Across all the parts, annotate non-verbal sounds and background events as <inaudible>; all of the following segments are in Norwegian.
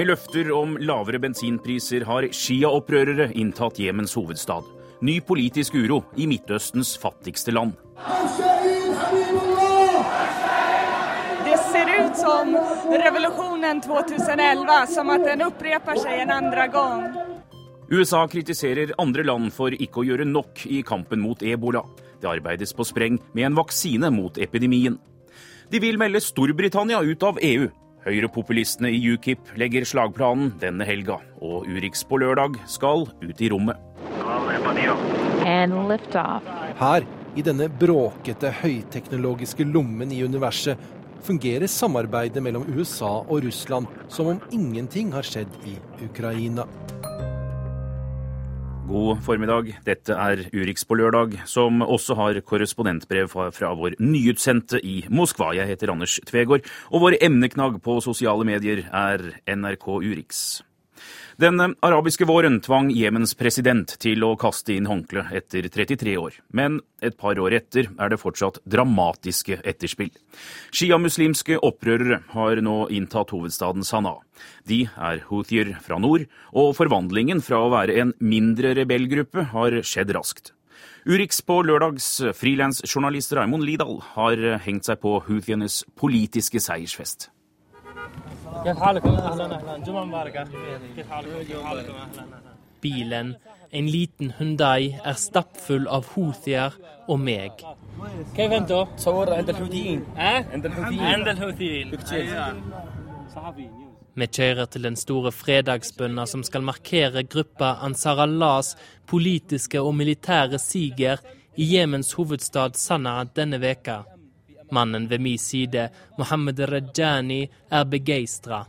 Med løfter om lavere bensinpriser har Shia-opprørere inntatt Jemens hovedstad. Ny politisk uro i Midtøstens fattigste land. Det ser ut som revolusjonen 2011, som at den opprepar seg en andre gang. USA kritiserer andre land for ikke å gjøre nok i kampen mot ebola. Det arbeides på spreng med en vaksine mot epidemien. De vil melde Storbritannia ut av EU. Høyrepopulistene i UKIP legger slagplanen denne helga, og Urix på lørdag skal ut i rommet. Her, i denne bråkete, høyteknologiske lommen i universet, fungerer samarbeidet mellom USA og Russland som om ingenting har skjedd i Ukraina. God formiddag. Dette er Urix på lørdag, som også har korrespondentbrev fra vår nyutsendte i Moskva. Jeg heter Anders Tvegård, og vår emneknagg på sosiale medier er NRK Urix. Den arabiske våren tvang Jemens president til å kaste inn håndkle etter 33 år. Men et par år etter er det fortsatt dramatiske etterspill. Shia-muslimske opprørere har nå inntatt hovedstaden Sanaa. De er houthier fra nord, og forvandlingen fra å være en mindre rebellgruppe har skjedd raskt. Urix på lørdags frilansjournalist Raimond Lidahl har hengt seg på houthienes politiske seiersfest. Bilen, en liten Hundai, er stappfull av houthier og meg. Vi kjører til den store fredagsbønna som skal markere gruppa Ansar Allahs politiske og militære siger i Jemens hovedstad Sanaa denne veka. Mannen ved min side, Mohammed Rajani, er begeistra.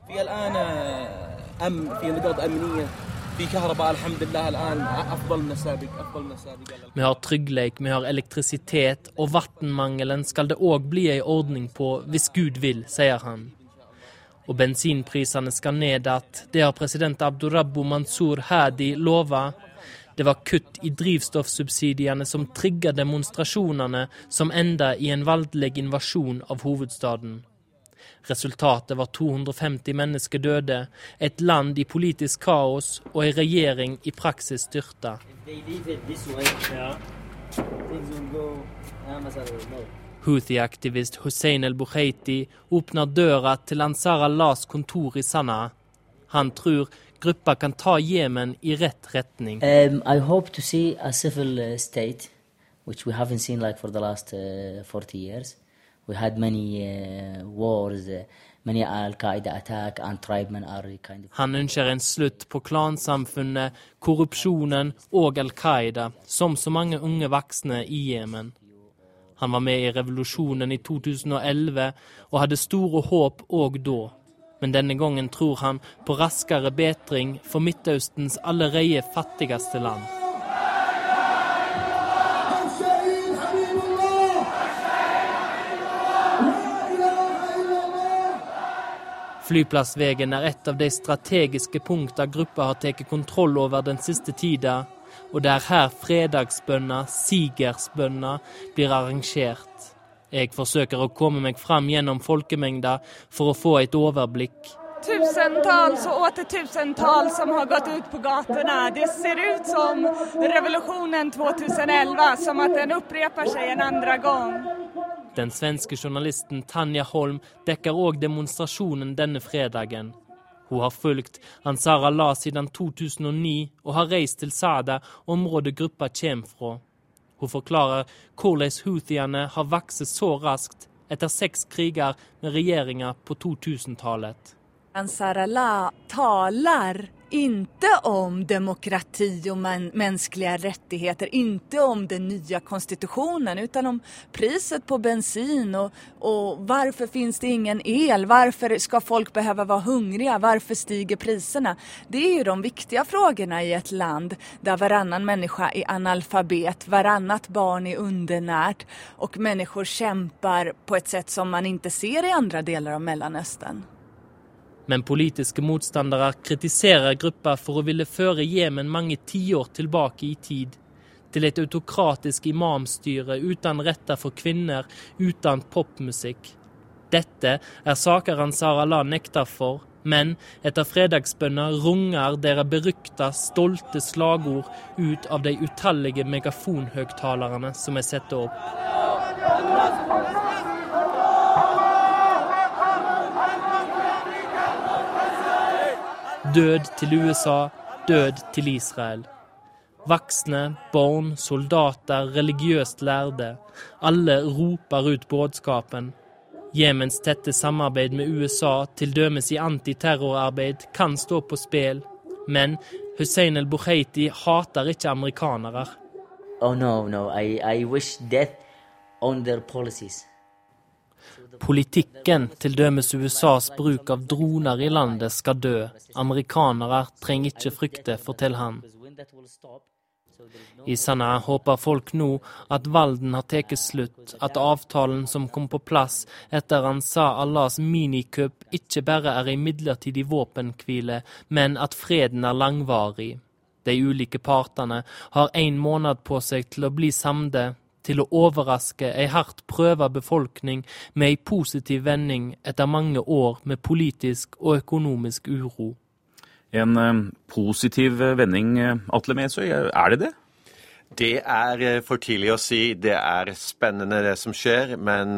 Vi har tryggleik, vi har elektrisitet, og vannmangelen skal det òg bli ei ordning på hvis Gud vil, sier han. Og bensinprisene skal ned igjen, det har president Abdurabbu Mansour Hadi lova. Det var kutt i drivstoffsubsidiene som trigga demonstrasjonene som enda i en voldelig invasjon av hovedstaden. Resultatet var 250 mennesker døde, et land i politisk kaos og en regjering i praksis styrta. Houthi-aktivist Hussein el-Bukhaiti åpner døra til Ansar Allahs kontor i Sanaa. Han tror gruppa kan ta Jemen i rett retning. Um, I hope to see a civil uh, state, which we haven't seen like for the last uh, 40 years. We had many uh, wars, uh, many Al-Qaida attack, and tribesmen are kind of... Han ønsker en slutt på klansamfunnet, korrupsjonen og Al Qaida, som så mange unge voksne i Jemen. Han var med i revolusjonen i 2011 og hadde store håp òg da. Men denne gangen tror han på raskere betring for Midtøstens allerede fattigste land. Flyplassveien er et av de strategiske punktene gruppa har tatt kontroll over den siste tida, og det er her fredagsbønna, sigersbønna, blir arrangert. Jeg forsøker å komme meg fram gjennom folkemengda for å få et overblikk. Tusentalls og åter tusentalls som har gått ut på gatene. Det ser ut som revolusjonen 2011, som at den upprepar seg en andre gang. Den svenske journalisten Tanja Holm dekker òg demonstrasjonen denne fredagen. Hun har fulgt Ansar Allah siden 2009 og har reist til Sada, området gruppa kommer fra. Hun forklarer hvordan houthiene har vokst så raskt etter seks kriger med regjeringer på 2000-tallet. Ansar taler inte om demokrati och mänskliga rättigheter, inte om den nya konstitutionen utan om priset på bensin och, och varför finns det ingen el, varför ska folk behöva vara hungriga, varför stiger priserna? Det är ju de viktiga frågorna i ett land där varannan människa är analfabet, varannat barn är undernärt och människor kämpar på ett sätt som man inte ser i andra delar av Mellanöstern. Men politiske motstandere kritiserer gruppa for å ville føre Jemen mange tiår tilbake i tid. Til et autokratisk imamstyre uten retter for kvinner, uten popmusikk. Dette er saker Ansar Allah nekter for, Men etter fredagsbønna runger deres berykta, stolte slagord ut av de utallige megafonhøgtalerne som er satt opp. Død til USA, død til Israel. Voksne, barn, soldater, religiøst lærde. Alle roper ut budskapen. Jemens tette samarbeid med USA, til i antiterrorarbeid, kan stå på spill. Men Hussein el-Bukhaiti hater ikke amerikanere. Oh no, no, I, I wish death. Politikken, til dømes USAs bruk av droner i landet, skal dø. Amerikanere trenger ikke frykte, forteller han. I Sanaa håper folk nå at valden har tatt slutt, at avtalen som kom på plass etter han sa Allahs minikupp ikke bare er ei midlertidig våpenhvile, men at freden er langvarig. De ulike partene har en måned på seg til å bli samde, til å overraske ei hardt prøva befolkning med ei positiv vending etter mange år med politisk og økonomisk uro. En eh, positiv vending, Atle Mesøy, er det det? Det er eh, for tidlig å si. Det er spennende det som skjer, men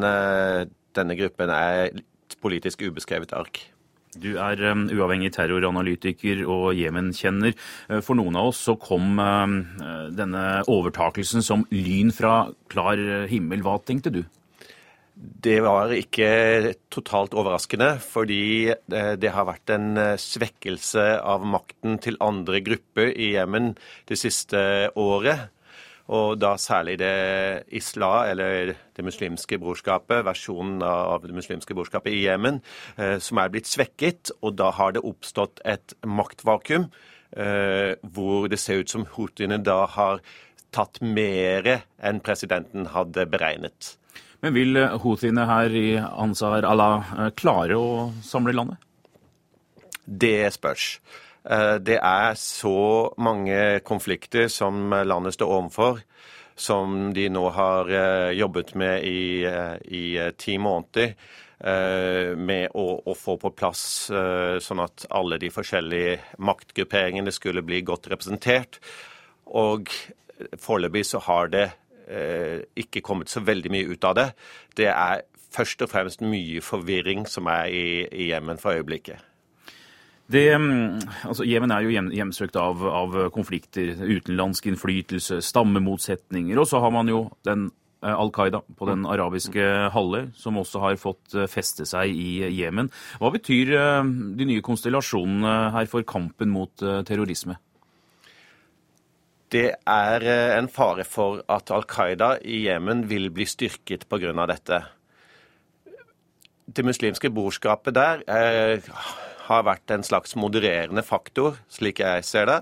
denne gruppen er et politisk ubeskrevet ark. Du er um, uavhengig terroranalytiker og Jemen-kjenner. For noen av oss så kom um, denne overtakelsen som lyn fra klar himmel. Hva tenkte du? Det var ikke totalt overraskende, fordi det har vært en svekkelse av makten til andre grupper i Jemen det siste året. Og da særlig det isla, eller det muslimske brorskapet, versjonen av det muslimske brorskapet i Jemen, eh, som er blitt svekket. Og da har det oppstått et maktvakuum, eh, hvor det ser ut som houthiene da har tatt mer enn presidenten hadde beregnet. Men vil houthiene her i Ansar Allah eh, klare å samle landet? Det spørs. Eh, det er så mange konflikter som landet står overfor, som de nå har eh, jobbet med i, eh, i ti måneder. Med å, å, få på plass sånn at alle de forskjellige maktgrupperingene skulle bli godt representert. Og foreløpig så har det ikke kommet så veldig mye ut av det. Det er først og fremst mye forvirring som er i, i Jemen for øyeblikket. Det, mm, altså Jemen er jo hjem, hjemsøkt av, av, konflikter, utenlandsk innflytelse, stammemotsetninger. Og så har man jo den eh, Al Qaida på den arabiske halvøy, som også har fått eh, feste seg i Jemen. Hva betyr eh, de nye konstellasjonene her for kampen mot terrorisme? Det er en fare for at Al Qaida i Jemen vil bli styrket pga. dette. Det muslimske brorskapet der eh, har vært en slags modererende faktor, slik jeg ser det.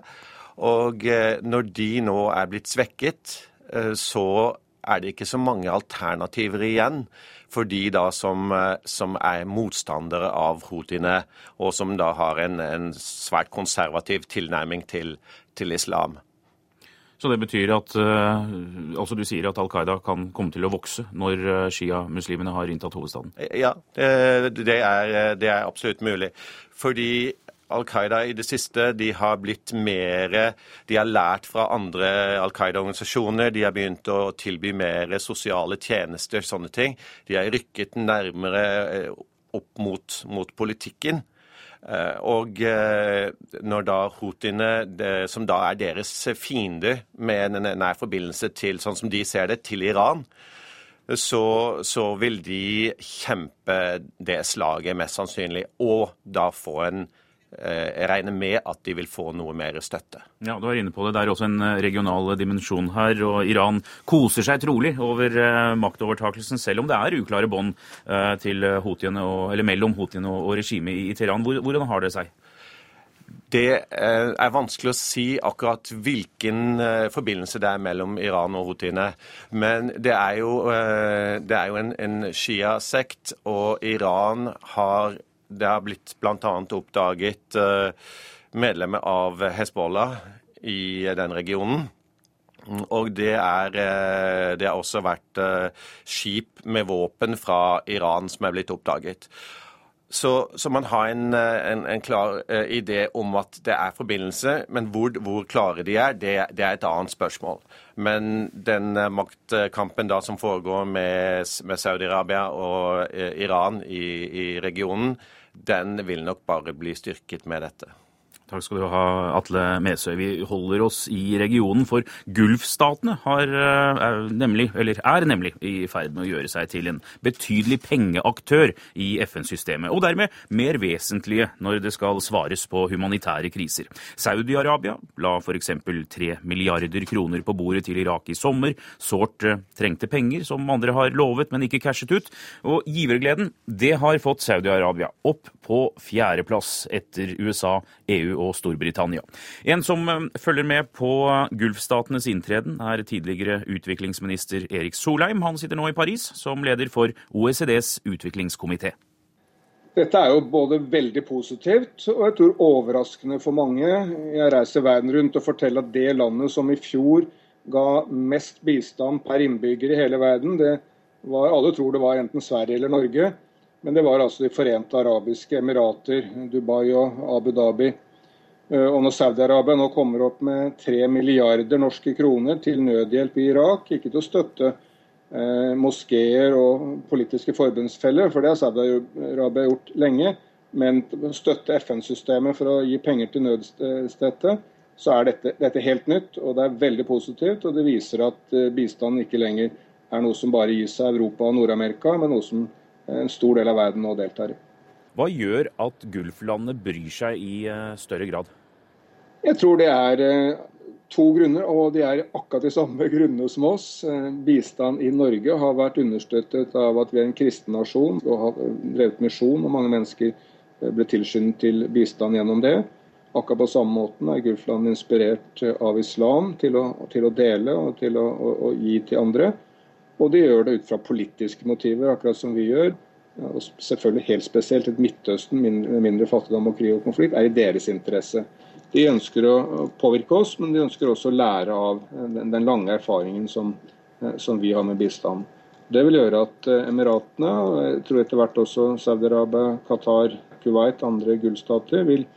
Og eh, når de nå er blitt svekket, eh, så er det ikke så mange alternativer igjen for de da som, eh, som er motstandere av houthiene, og som da har en, en svært konservativ tilnærming til, til islam. Så det betyr at altså du sier at Al Qaida kan komme til å vokse når Shia-muslimene har inntatt hovedstaden? Ja, det er, det er absolutt mulig. Fordi Al Qaida i det siste de har blitt mer De har lært fra andre Al Qaida-organisasjoner. De har begynt å tilby mer sosiale tjenester, sånne ting. De har rykket nærmere eh, opp mot, mot politikken. Eh, og eh, når da houthiene, som da er deres fiender med en nær forbindelse til, sånn som de ser det, til Iran, så, så, vil de kjempe det slaget, mest sannsynlig, og da få en jeg regner med at de vil få noe mer støtte. Ja, Du er inne på det. Det er også en eh, regional dimensjon her. og Iran koser seg trolig over eh, maktovertakelsen, selv om det er uklare bånd mellom houthiene og, og regimet i, Teheran. Hvordan har det seg? Det eh, er vanskelig å si akkurat hvilken eh, forbindelse det er mellom Iran og houthiene. Men det er jo, eh, det er jo en, en Shia-sekt, og Iran har Det har blitt bl.a. oppdaget medlemmer av Hezbollah i den regionen. Og det, er, det har også vært skip med våpen fra Iran som er blitt oppdaget. Så, så, man har en, en, en klar idé om at det er forbindelse, men hvor, hvor klare de er, det, det, er et annet spørsmål. Men den maktkampen da som foregår med, med Saudi-Arabia og Iran i, i regionen, den vil nok bare bli styrket med dette. Takk skal du ha, Atle Mesøy. Vi holder oss i regionen, for Gulfstatene har, eh, er, nemlig, er nemlig i ferd med å gjøre seg til en betydelig pengeaktør i FN-systemet, og dermed mer vesentlige når det skal svares på humanitære kriser. Saudi-Arabia la f.eks. tre milliarder kroner på bordet til Irak i sommer. Sårt eh, trengte penger, som andre har lovet, men ikke cashet ut. Og givergleden, det har fått Saudi-Arabia opp på fjerdeplass etter USA, EU og Storbritannia. En som eh, følger med på Gulfstatenes inntreden, er tidligere utviklingsminister Erik Solheim. Han sitter nå i Paris som leder for OECDs utviklingskomité. Dette er jo både veldig positivt og jeg tror overraskende for mange. Jeg reiser verden rundt og forteller at det landet som i fjor ga mest bistand per innbygger i hele verden, det var, alle tror det var enten Sverige eller Norge, men det var altså De forente arabiske emirater, Dubai og Abu Dhabi. Eh, og når Saudi-Arabia nå kommer opp med 3 milliarder norske kroner til nødhjelp i Irak, ikke til å støtte eh, moskeer og politiske forbundsfeller, for det har Saudi-Arabia gjort lenge, men å støtte FN-systemet for å gi penger til nødstøtte, så er dette, dette, helt nytt. og Det er veldig positivt, og det viser at eh, bistanden ikke lenger er noe som bare gis av Europa og Nord-Amerika, men noe som en stor del av verden nå deltar i. Hva gjør at Gulflandene bryr seg i eh, større grad? Jeg tror det er eh, to grunner, og de er akkurat de samme grunnene som oss. Eh, bistand i Norge har vært understøttet av at vi er en kristen nasjon og har drevet misjon, og mange mennesker ble tilskyndet til bistand gjennom det. Akkurat på samme måten er Gulfland inspirert av islam til å, til å dele og til å, å, å, gi til andre. Og de gjør det ut fra politiske motiver, akkurat som vi gjør. Og selvfølgelig helt spesielt et Midtøsten med mindre, fattigdom og krig og konflikt er i deres interesse. De ønsker å påvirke oss, men de ønsker også å lære av den, lange erfaringen som, eh, som, vi har med bistand. Det vil gjøre at eh, Emiratene, og jeg tror etter hvert også Saudi-Arabia, Qatar, Kuwait, andre gullstater, vil,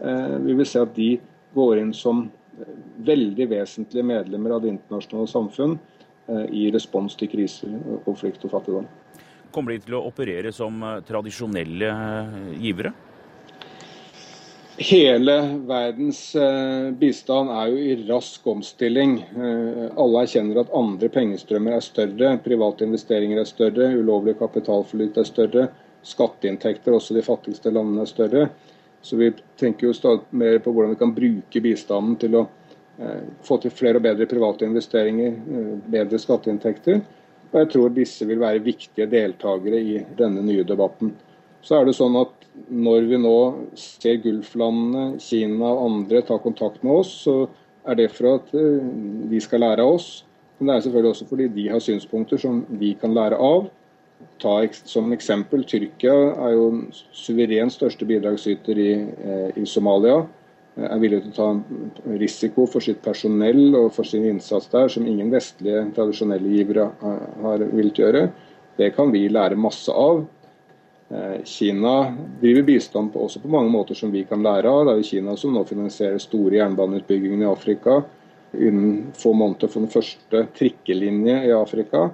eh, vi vil se at de går inn som veldig vesentlige medlemmer av det internasjonale samfunn i respons til kriser, konflikt og fattigdom. Kommer de til å operere som tradisjonelle givere? Hele verdens eh, bistand er jo i rask omstilling. Eh, alle erkjenner at andre pengestrømmer er større, private investeringer er større, ulovlig kapitalflyt er større, skatteinntekter også de fattigste landene er større. Så vi tenker jo stadig mer på hvordan vi kan bruke bistanden til å eh, få til flere og bedre private investeringer, bedre skatteinntekter. Og jeg tror disse vil være viktige deltakere i denne nye debatten. Så er det sånn at når vi nå ser Gulflandene, Kina og andre ta kontakt med oss, så er det for at eh, de skal lære av oss. Men det er selvfølgelig også fordi de har synspunkter som vi kan lære av. Ta som eksempel Tyrkia er jo suverent største bidragsyter i, eh, i Somalia. Er villig til å ta risiko for sitt personell og for sin innsats der, som ingen vestlige tradisjonelle givere har villet gjøre. Det kan vi lære masse av. Eh, Kina driver bistand på, også på mange måter som vi kan lære av. Det er Kina som nå finansierer store jernbaneutbyggingen i Afrika. Innen få måneder for den første trikkelinje i Afrika.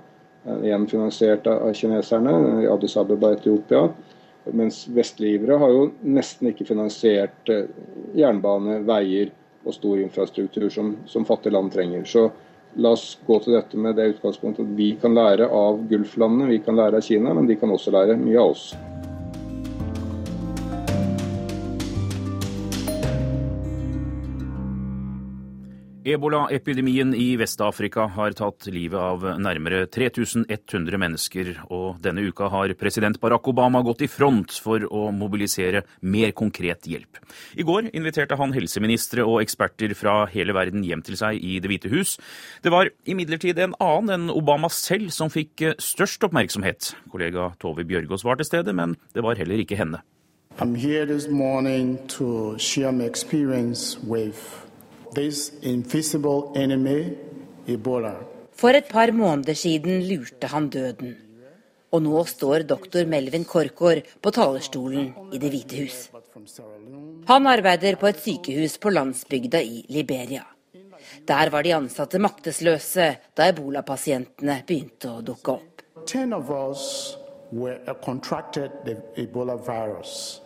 Eh, igjen finansiert av kineserne i Addis Abeba, Etiopia. Mens vestlige har jo nesten ikke finansiert eh, jernbane, veier og stor infrastruktur som, som fattige land trenger. Så La oss gå til dette med det utgangspunktet at vi kan lære av Gulflandene, vi kan lære av Kina, men de kan også lære mye av oss. Ebola-epidemien i Vest-Afrika har tatt livet av nærmere 3100 mennesker, og denne uka har president Barack Obama gått i front for å mobilisere mer konkret hjelp. I går inviterte han helseministre og eksperter fra hele verden hjem til seg i Det hvite hus. Det var imidlertid en annen enn Obama selv som fikk størst oppmerksomhet. Kollega Tove Bjørgaas var til stede, men det var heller ikke henne. I'm here this morning to share my experience with for et par måneder siden lurte han døden. Og nå står doktor Melvin Korkor på talerstolen i Det hvite hus. Han arbeider på et sykehus på landsbygda i Liberia. Der var de ansatte maktesløse da ebolapasientene begynte å dukke opp. Ten of us were contracted Ebola virus.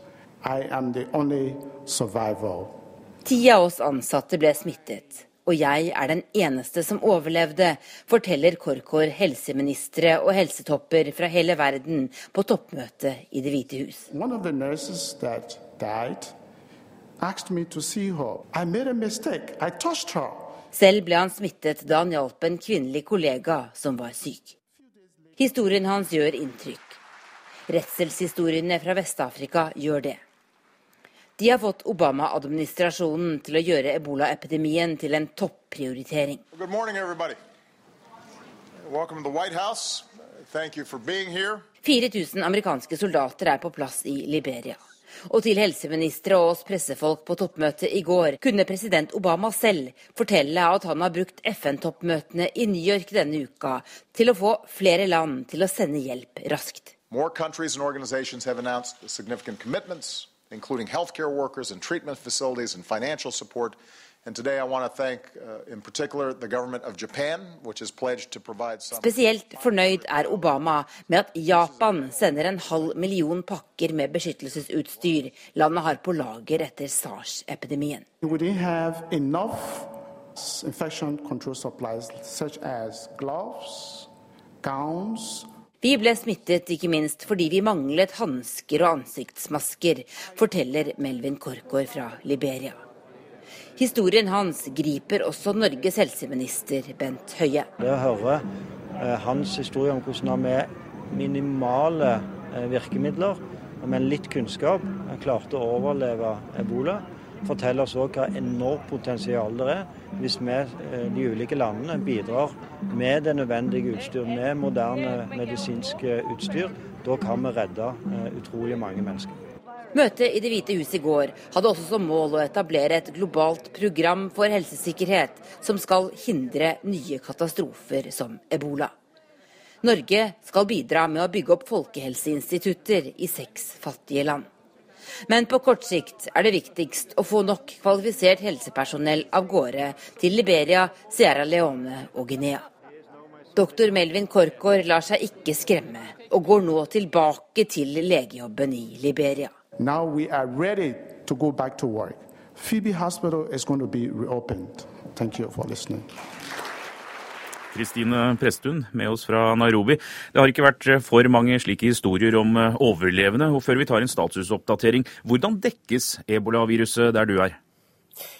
I am the only survivor. Ti av oss ansatte ble smittet, og jeg er den eneste som overlevde, forteller Korkor helseministre og helsetopper fra hele verden på toppmøte i Det hvite hus. Selv ble han smittet da han hjalp en kvinnelig kollega som var syk. Historien hans gjør inntrykk. Redselshistoriene fra Vest-Afrika gjør det. De har fått Obama-administrasjonen til å gjøre ebolaepidemien til en topprioritering. 4000 amerikanske soldater er på plass i Liberia. Og til helseministre og oss pressefolk på toppmøtet i går kunne president Obama selv fortelle at han har brukt FN-toppmøtene i New York denne uka til å få flere land til å sende hjelp raskt. More countries and organizations have announced significant commitments including healthcare workers and treatment facilities and financial support. And today I want to thank, uh, in particular, the government of Japan, which has pledged to provide some... Spesielt fornøyd er Obama med at Japan sender en halv million pakker med beskyttelsesutstyr landet har på lager etter SARS-epidemien. infection control supplies such as gloves, gowns, vi ble smittet ikke minst fordi vi manglet hansker og ansiktsmasker, forteller Melvin Korkor fra Liberia. Historien hans griper også Norges helseminister Bent Høie. Det å høre eh, hans historie om hvordan han med minimale eh, virkemidler og med litt kunnskap klarte å overleve ebola, forteller oss òg hva enormt potensial det er hvis vi, eh, de ulike landene, bidrar med det nødvendige utstyr, med moderne medisinsk utstyr. Da kan vi redde eh, utrolig mange mennesker. Møtet i Det hvite hus i går hadde også som mål å etablere et globalt program for helsesikkerhet som skal hindre nye katastrofer som ebola. Norge skal bidra med å bygge opp folkehelseinstitutter i seks fattige land. Men på kort sikt er det viktigst å få nok kvalifisert helsepersonell av gårde til Liberia, Sierra Leone og Guinea. Doktor Melvin Korkor lar seg ikke skremme, og går nå tilbake til legejobben i Liberia. Now we are ready to go back to work. Phoebe Hospital is going to be reopened. Thank you for listening. Kristine Presttun med oss fra Nairobi. Det har ikke vært eh, for mange slike historier om eh, overlevende. og Før vi tar en statusoppdatering, hvordan dekkes ebolaviruset der du er?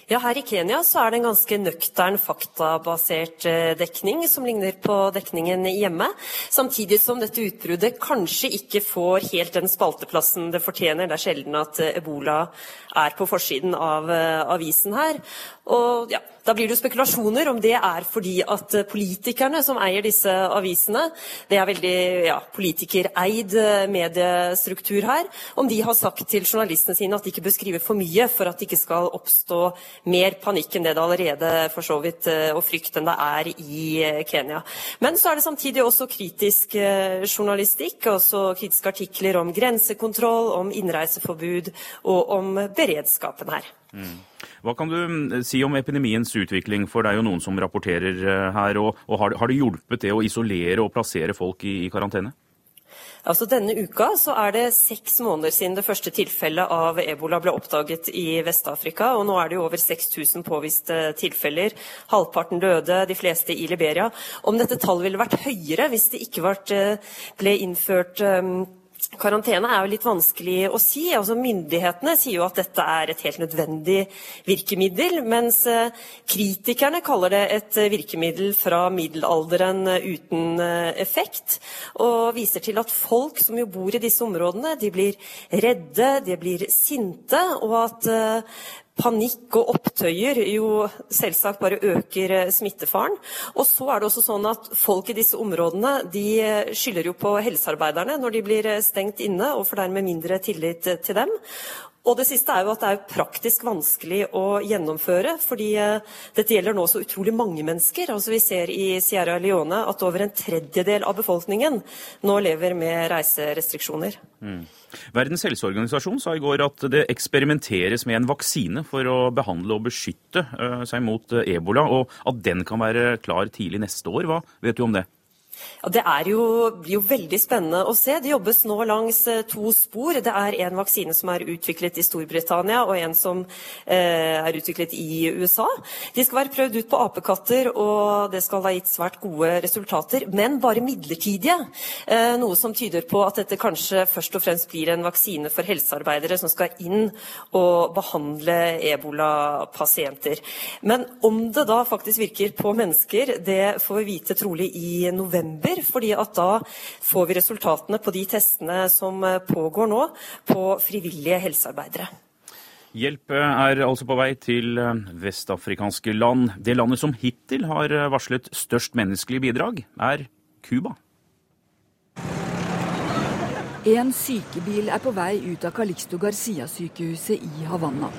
Ja, Her i Kenya så er det en ganske nøktern, faktabasert eh, dekning, som ligner på dekningen hjemme. Samtidig som dette utbruddet kanskje ikke får helt den spalteplassen det fortjener. Det er sjelden at ebola er på forsiden av avisen her. Og ja, da blir det jo spekulasjoner om det er fordi at politikerne som eier disse avisene, det er veldig ja, politikereid mediestruktur her, om de har sagt til journalistene sine at de ikke bør skrive for mye for at det ikke skal oppstå mer panikk enn det det allerede for så vidt, eh, og frykt enn det er i eh, Kenya. Men så er det samtidig også kritisk eh, journalistikk, også kritiske artikler om grensekontroll, om innreiseforbud og om beredskapen her. Hva kan du mm, si om epidemiens utvikling, for det er jo noen som rapporterer her. og, og har, har, det hjulpet det å isolere og plassere folk i, i karantene? Altså Denne uka så er det seks måneder siden det første tilfellet av ebola ble oppdaget i Vest-Afrika. og Nå er det jo over 6000 påviste tilfeller. Halvparten døde, de fleste i Liberia. Om dette tallet ville vært høyere hvis det ikke ble innført Karantene er jo litt vanskelig å si. Altså, myndighetene sier jo at dette er et helt nødvendig virkemiddel, mens eh, kritikerne kaller det et virkemiddel fra middelalderen uten eh, effekt. Og viser til at folk som jo bor i disse områdene, de blir redde, de blir sinte, og at eh, panikk og opptøyer jo selvsagt bare øker eh, smittefaren. Og så er det også sånn at folk i disse områdene de eh, skylder jo på helsearbeiderne når de blir eh, stengt inne, og får dermed mindre tillit til dem. Og det siste er jo at det er praktisk vanskelig å gjennomføre, fordi eh, dette gjelder nå så utrolig mange mennesker. Altså Vi ser i Sierra Leone at over en tredjedel av befolkningen nå lever med reiserestriksjoner. Mm. Verdens helseorganisasjon sa i går at det eksperimenteres med en vaksine for å behandle og beskytte eh, seg mot eh, ebola, og at den kan være klar tidlig neste år. Hva vet du om det? Ja, det jo, blir jo veldig spennende å se. Det jobbes nå langs eh, to spor. Det er en vaksine som er utviklet i Storbritannia, og en som eh, er utviklet i USA. De skal være prøvd ut på apekatter, og det skal ha gitt svært gode resultater, men bare midlertidige. Eh, noe som tyder på at dette kanskje først og fremst blir en vaksine for helsearbeidere som skal inn og behandle ebolapasienter. Men om det da faktisk virker på mennesker, det får vi vite trolig i november november, fordi at da får vi resultatene på de testene som eh, pågår nå på frivillige helsearbeidere. Hjelp er altså på vei til eh, vestafrikanske land. Det landet som hittil har eh, varslet størst menneskelig bidrag, er Cuba. En sykebil er på vei ut av Calixto Garcia-sykehuset i Havanna.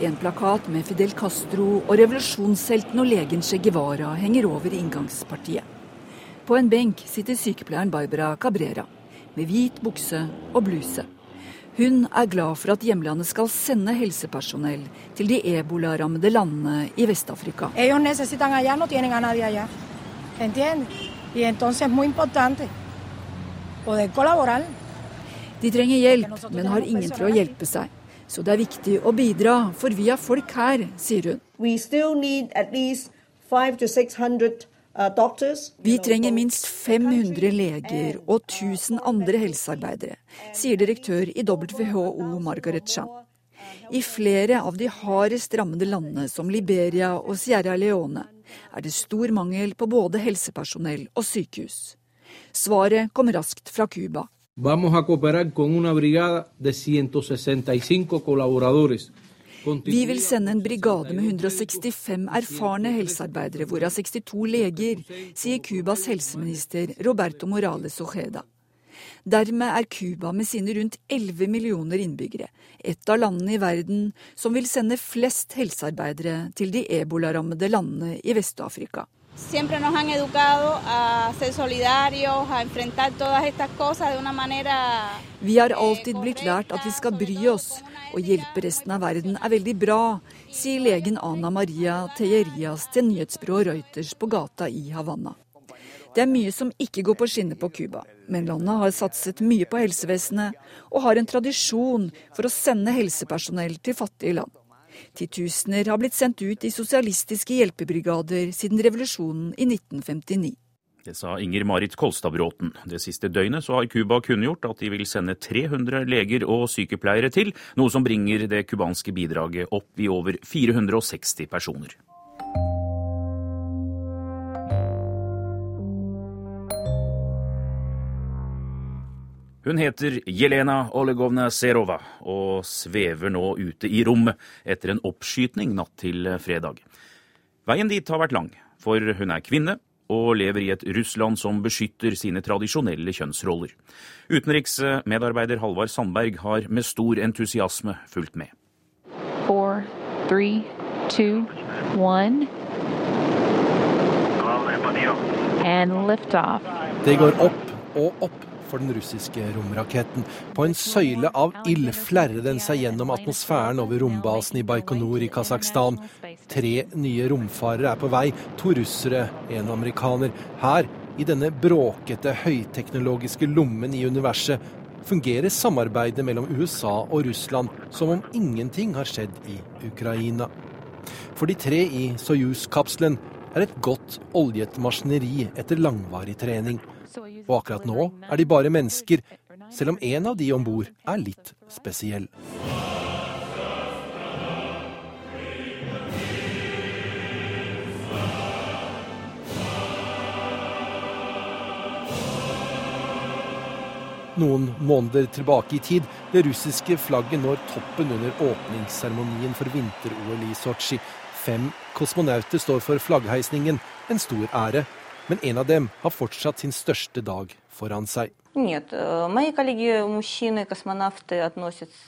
En plakat med Fidel Castro og revolusjonshelten og legen Che Guevara henger over inngangspartiet. På en benk sitter sykepleieren Barbara Cabrera med hvit bukse og bluse. Hun er glad for at hjemlandet skal sende helsepersonell til de ebolarammede landene i Vest-Afrika. De trenger hjelp, men har ingen til å hjelpe seg. Så det er viktig å bidra, for vi har folk her, sier hun. We still need at least 500 to 600 Uh, Vi trenger minst 500 leger og 1000 andre helsearbeidere, sier direktør i WHO Margaret Chan. I flere av de hardest rammede landene, som Liberia og Sierra Leone, er det stor mangel på både helsepersonell og sykehus. Svaret kom raskt fra Cuba. Vamos a cooperar con una brigada de 165 colaboradores vi vil sende en brigade med 165 erfarne helsearbeidere, hvorav 62 leger, sier Cubas helseminister Roberto Morales Ojeda. Dermed er Cuba med sine rundt 11 millioner innbyggere et av landene i verden som vil sende flest helsearbeidere til de ebolarammede landene i Vest-Afrika. Siempre nos han educado a ser solidarios, a enfrentar todas estas cosas de una manera Vi har alltid blitt lært at vi skal bry oss, og hjelpe resten av verden er veldig bra, sier legen Ana Maria Tejerias til nyhetsbyrået Reuters på gata i Havanna. Det er mye som ikke går på skinner på Cuba, men landet har satset mye på helsevesenet og har en tradisjon for å sende helsepersonell til fattige land. Titusener har blitt sendt ut i sosialistiske hjelpebrigader siden revolusjonen i 1959. Det sa Inger Marit Kolstadbråten. Det siste døgnet så har Cuba kunngjort at de vil sende 300 leger og sykepleiere til, noe som bringer det cubanske bidraget opp i over 460 personer. Hun heter Jelena Olegovna Serova og svever nå ute i rommet etter en oppskytning natt til fredag. Veien dit har vært lang, for hun er kvinne og lever i et Russland som beskytter sine tradisjonelle kjønnsroller. Utenriksmedarbeider Halvard Sandberg har med stor entusiasme fulgt med. Four, three, two, Det går opp og opp for den russiske romraketten. På en søyle av ild flerrer den seg gjennom atmosfæren over rombasen i Baikonur i Kasakhstan. Tre nye romfarere er på vei, to russere, en amerikaner. Her, i denne bråkete, høyteknologiske lommen i universet, fungerer samarbeidet mellom USA og Russland som om ingenting har skjedd i Ukraina. For de tre i Soyuz-kapselen er et godt oljet maskineri etter langvarig trening. Og akkurat nå er de bare mennesker, selv om en av de om bord er litt spesiell. Noen måneder tilbake i tid, det russiske flagget når toppen under åpningsseremonien for vinter-OL i Sotsji. Fem kosmonauter står for flaggheisningen, en stor ære men en av dem har fortsatt sin største dag foran seg.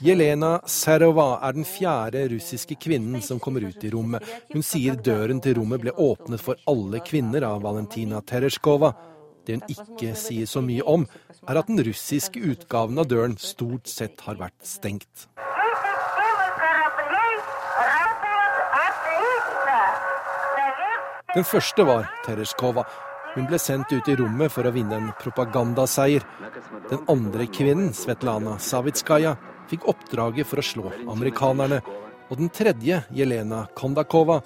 Jelena Serova er den fjerde russiske kvinnen som kommer ut i rommet. Hun sier døren til rommet ble åpnet for alle kvinner av Valentina Tereshkova. Det hun ikke sier så mye om, er at den russiske utgaven av døren stort sett har vært stengt. Den første var Tereshkova. Hun ble sendt ut i rommet for å vinne en propagandaseier. Den andre kvinnen, Svetlana Savitskaja, fikk oppdraget for å slå amerikanerne. Og den tredje, Jelena Kondakova,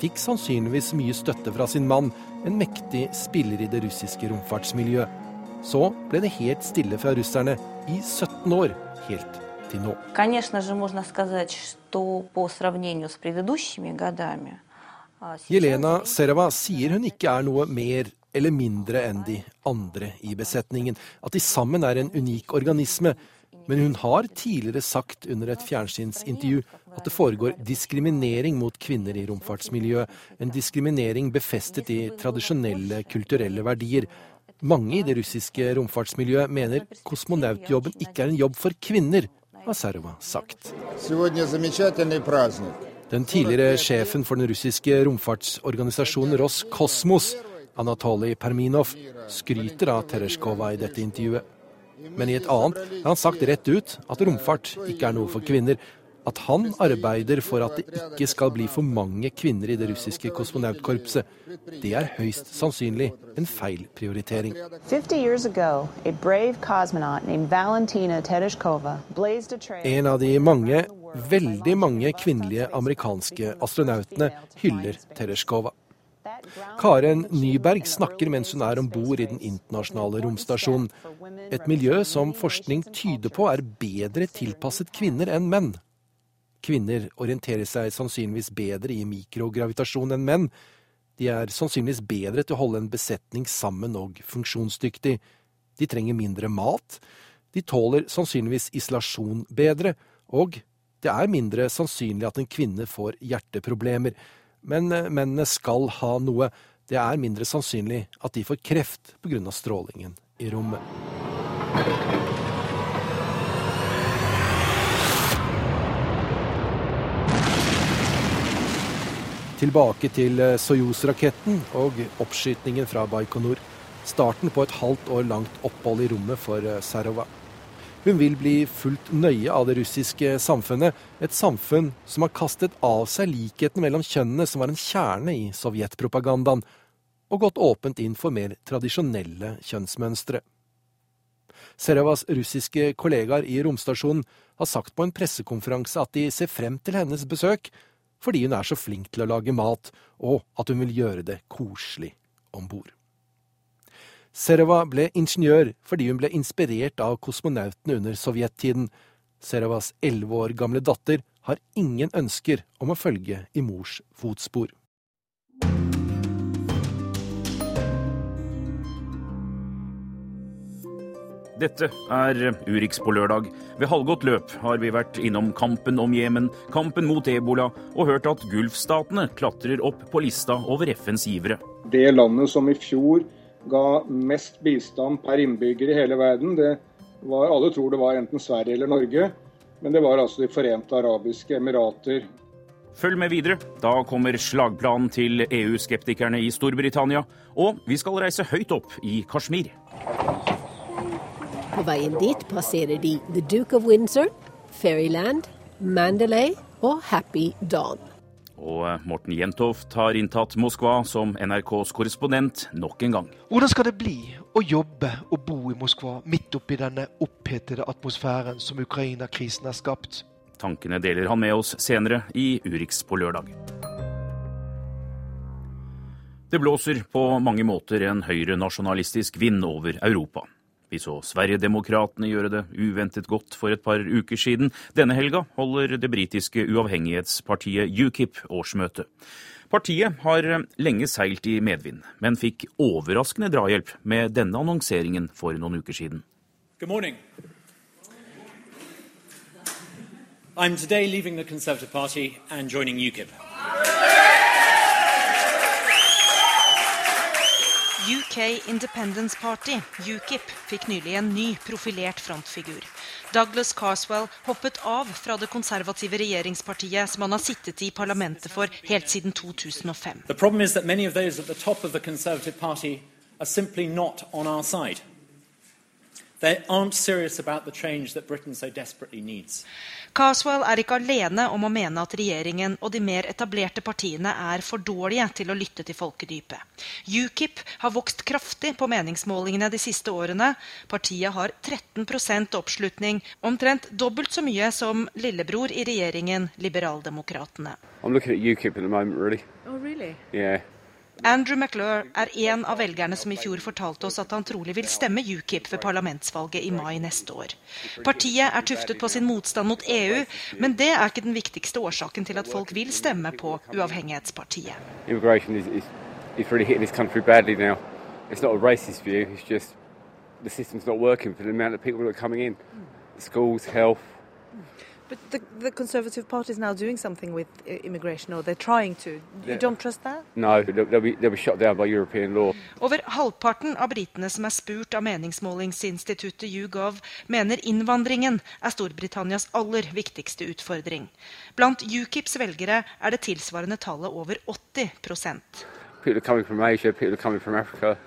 fikk sannsynligvis mye støtte fra sin mann, en mektig spiller i det russiske romfartsmiljøet. Så ble det helt stille fra russerne i 17 år, helt til nå. Jelena Serva sier hun ikke er noe mer eller mindre enn de andre i besetningen, at de sammen er en unik organisme. Men hun har tidligere sagt under et fjernsynsintervju at det foregår diskriminering mot kvinner i romfartsmiljøet. En diskriminering befestet i tradisjonelle kulturelle verdier. Mange i det russiske romfartsmiljøet mener kosmonautjobben ikke er en jobb for kvinner, har Serova sagt. Den tidligere sjefen for den russiske romfartsorganisasjonen Roskosmos, Anatolij Perminov, skryter av Tereshkova i dette intervjuet. Men i et annet har han sagt rett ut at romfart ikke er noe for kvinner. At han arbeider for at det ikke skal bli for mange kvinner i det russiske kosmonautkorpset. Det er høyst sannsynlig en feil prioritering. En av de mange Veldig mange kvinnelige amerikanske astronautene hyller Tereshkova. Karen Nyberg snakker mens hun er om bord i den internasjonale romstasjonen. Et miljø som forskning tyder på er bedre tilpasset kvinner enn menn. Kvinner orienterer seg sannsynligvis bedre i mikrogravitasjon enn menn. De er sannsynligvis bedre til å holde en besetning sammen og funksjonsdyktig. De trenger mindre mat. De tåler sannsynligvis isolasjon bedre. Og det er mindre sannsynlig at en kvinne får hjerteproblemer, men eh, mennene skal ha noe. Det er mindre sannsynlig at de får kreft pga. strålingen i rommet. Tilbake til eh, Soyuz-raketten og oppskytingen fra Baikonur. Starten på et halvt år langt opphold i rommet for Sarovak. Sarova. Hun vil bli fulgt nøye av det russiske samfunnet, et samfunn som har kastet av seg likheten mellom kjønnene, som var en kjerne i sovjetpropagandaen, og gått åpent inn for mer tradisjonelle kjønnsmønstre. Serevas russiske kollegaer i romstasjonen har sagt på en pressekonferanse at de ser frem til hennes besøk, fordi hun er så flink til å lage mat, og at hun vil gjøre det koselig om bord. Sereva ble ingeniør fordi hun ble inspirert av kosmonautene under sovjettiden. Serovas elleve år gamle datter har ingen ønsker om å følge i mors fotspor. Dette er Urix på lørdag. Ved halvgått løp har vi vært innom kampen om Jemen, kampen mot ebola, og hørt at Gulfstatene klatrer opp på lista over FNs givere. Det landet som i fjor ga mest bistand per innbygger i hele verden. Det var, alle tror det var enten Sverige eller Norge, men det var altså De forente arabiske emirater. Følg med videre. Da kommer slagplanen til EU-skeptikerne i Storbritannia. Og vi skal reise høyt opp i Kashmir. På veien dit passerer de The Duke of Windsor, Fairyland, Mandalay og Happy Dawn. Og eh, Morten Jentoft har inntatt Moskva som NRKs korrespondent nok en gang. Hvordan skal det bli å jobbe og bo i Moskva midt oppi denne opphetede atmosfæren som Ukraina-krisen har skapt? Tankene deler han med oss senere i Urix på lørdag. Det blåser på mange måter en høyrenasjonalistisk vind over Europa. Vi så Sverigedemokraterna gjøre det uventet godt for et par uker siden. Denne helga holder det britiske uavhengighetspartiet UKIP årsmøte. Partiet har lenge seilt i medvind, men fikk overraskende drahjelp med denne annonseringen for noen uker siden. Good morning. I'm today leaving the Conservative Party and joining UKIP. UK Independence Party, UKIP, fikk nylig en ny profilert frontfigur. Douglas Carswell hoppet av fra det konservative regjeringspartiet som han har sittet i parlamentet for helt siden 2005. The problem is that many of those at the top of the Conservative Party are simply not side. They aren't serious about the change that Britain so desperately needs. Carswell er ikke alene om å mene at regjeringen og de mer etablerte partiene er for dårlige til å lytte til folkedypet. UKIP har vokst kraftig på meningsmålingene de siste årene. Partiet har 13% oppslutning, omtrent dobbelt så mye som lillebror i regjeringen, Liberaldemokratene. I'm looking at UKIP at the moment, really. Oh, really? Yeah. Andrew McClure er en av velgerne som i fjor fortalte oss at han trolig vil stemme UKIP ved parlamentsvalget i mai neste år. Partiet er tuftet på sin motstand mot EU, men det er ikke den viktigste årsaken til at folk vil stemme på uavhengighetspartiet. Schools, health, But the, the Conservative Party is now doing something with immigration, or they're trying to. You yeah. don't trust that? No, they'll be, they'll be shut down by European law. Over halvparten av britene som er spurt av meningsmålingsinstituttet YouGov, mener innvandringen er Storbritannias aller viktigste utfordring. Blant UKIPs velgere er det tilsvarende tallet over 80% People are coming from Asia, people are coming from Africa,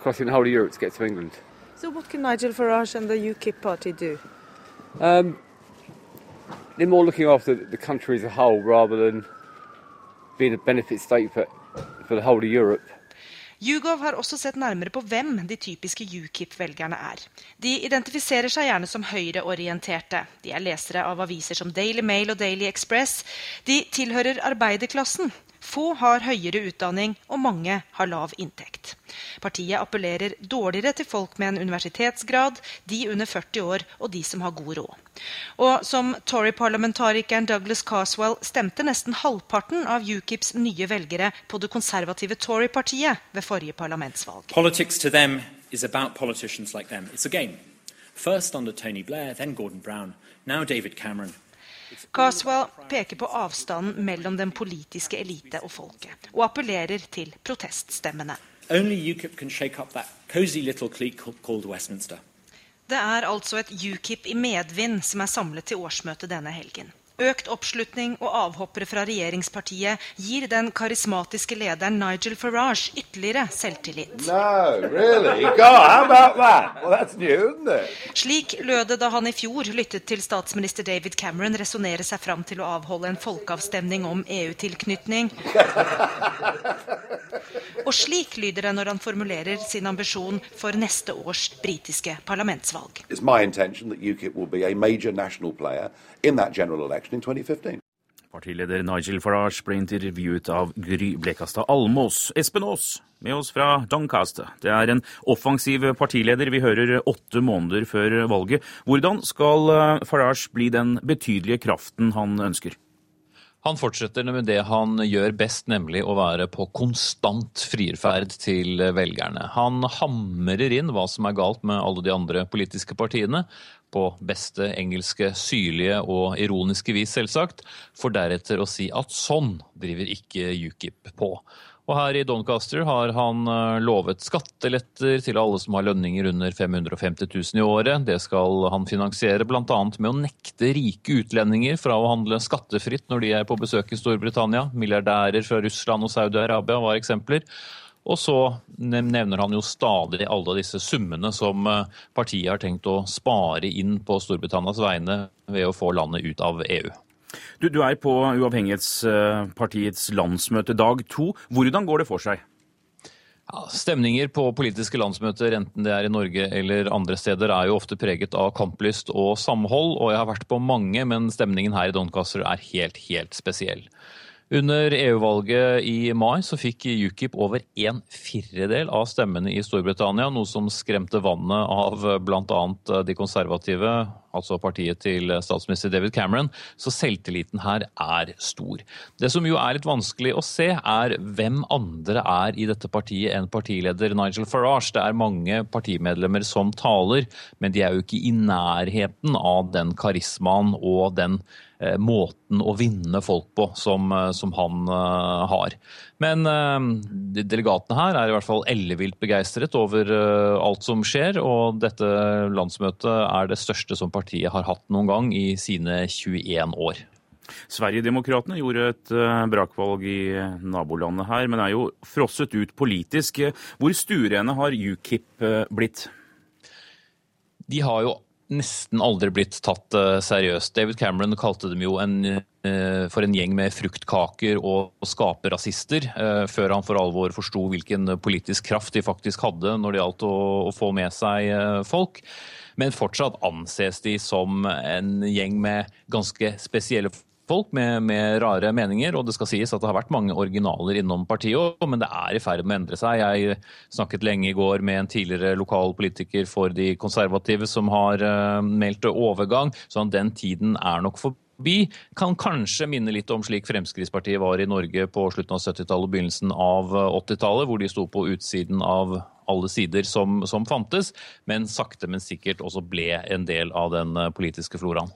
crossing the whole of Europe to get to England. So what can Nigel Farage and the UKIP party do? Um, they're more looking after the country as a whole rather than being a benefit state for, for the whole of Europe. YouGov har også sett nærmere på hvem de typiske UKIP-velgerne er. De identifiserer seg gjerne som høyreorienterte. De er lesere av aviser som Daily Mail og Daily Express. De tilhører arbeiderklassen. Få har høyere utdanning, og mange har lav inntekt. Partiet appellerer dårligere til folk med en universitetsgrad, de under 40 år og de som har god råd. Og som Tory-parlamentarikeren Douglas Caswell stemte nesten halvparten av UKIPs nye velgere på det konservative Tory-partiet ved forrige parlamentsvalg. Politics to them is about politicians like them. It's a game. First under Tony Blair, then Gordon Brown, now David Cameron. Caswell peker på avstanden mellom den politiske elite og folket, og appellerer til proteststemmene. Det er altså et UKIP i medvind som er samlet til årsmøtet denne helgen. Økt oppslutning og avhoppere fra regjeringspartiet gir den karismatiske lederen Nigel Farage ytterligere selvtillit. No, really? God, well, Slik lød det da han i fjor lyttet til statsminister David Cameron resonnere seg fram til å avholde en folkeavstemning om EU-tilknytning. <laughs> Og slik lyder det når han formulerer sin ambisjon for neste års britiske parlamentsvalg. It's my intention that UKIP will be a major national player in that general election in 2015. Partileder Nigel Farage ble intervjuet av Gry Blekastad Almås. Espen Aas med oss fra Doncaster. Det er en offensiv partileder vi hører åtte måneder før valget. Hvordan skal Farage bli den betydelige kraften han ønsker? Han fortsetter med det han gjør best, nemlig å være på konstant frierferd til velgerne. Han hamrer inn hva som er galt med alle de andre politiske partiene, på beste engelske syrlige og ironiske vis, selvsagt, for deretter å si at sånn driver ikke UKIP på. Og her i Doncaster har han lovet skatteletter til alle som har lønninger under 550 000 i året. Det skal han finansiere bl.a. med å nekte rike utlendinger fra å handle skattefritt når de er på besøk i Storbritannia. Milliardærer fra Russland og Saudi-Arabia var eksempler. Og så nevner han jo stadig alle disse summene som partiet har tenkt å spare inn på Storbritannias vegne ved å få landet ut av EU. Du, du er på Uavhengighetspartiets landsmøte dag to. Hvordan går det for seg? Ja, stemninger på politiske landsmøter, enten det er i Norge eller andre steder, er jo ofte preget av kamplyst og samhold. Og jeg har vært på mange, men stemningen her i Doncaster er helt, helt spesiell. Under EU-valget i mai så fikk UKIP over en firedel av stemmene i Storbritannia, noe som skremte vannet av bl.a. de konservative, altså partiet til statsminister David Cameron, så selvtilliten her er stor. Det som jo er litt vanskelig å se, er hvem andre er i dette partiet enn partileder Nigel Farage. Det er mange partimedlemmer som taler, men de er jo ikke i nærheten av den karismaen og den måten å vinne folk på som, som han har. Men de delegatene her er i hvert fall ellevilt begeistret over alt som skjer, og dette landsmøtet er det største som partiet har hatt noen gang i sine 21 år. Sverigedemokraterna gjorde et brakvalg i nabolandet her, men er jo frosset ut politisk. Hvor stuerene har UKIP blitt? de har jo nesten aldri blitt tatt uh, seriøst. David Cameron kalte dem jo en, uh, for en gjeng med fruktkaker og, skaperrasister, uh, før han for alvor forsto hvilken politisk kraft de faktisk hadde når det gjaldt å, å få med seg folk. Men fortsatt anses de som en gjeng med ganske spesielle folk med, med, rare meninger, og det skal sies at det har vært mange originaler innom partiet men det er i ferd med å endre seg. Jeg snakket lenge i går med en tidligere lokal politiker for de konservative som har uh, meldt overgang, så den tiden er nok forbi. Kan kanskje minne litt om slik Fremskrittspartiet var i Norge på slutten av 70-tallet og begynnelsen av 80-tallet, hvor de sto på utsiden av alle sider som, som fantes, men sakte, men sikkert også ble en del av den eh, politiske floraen.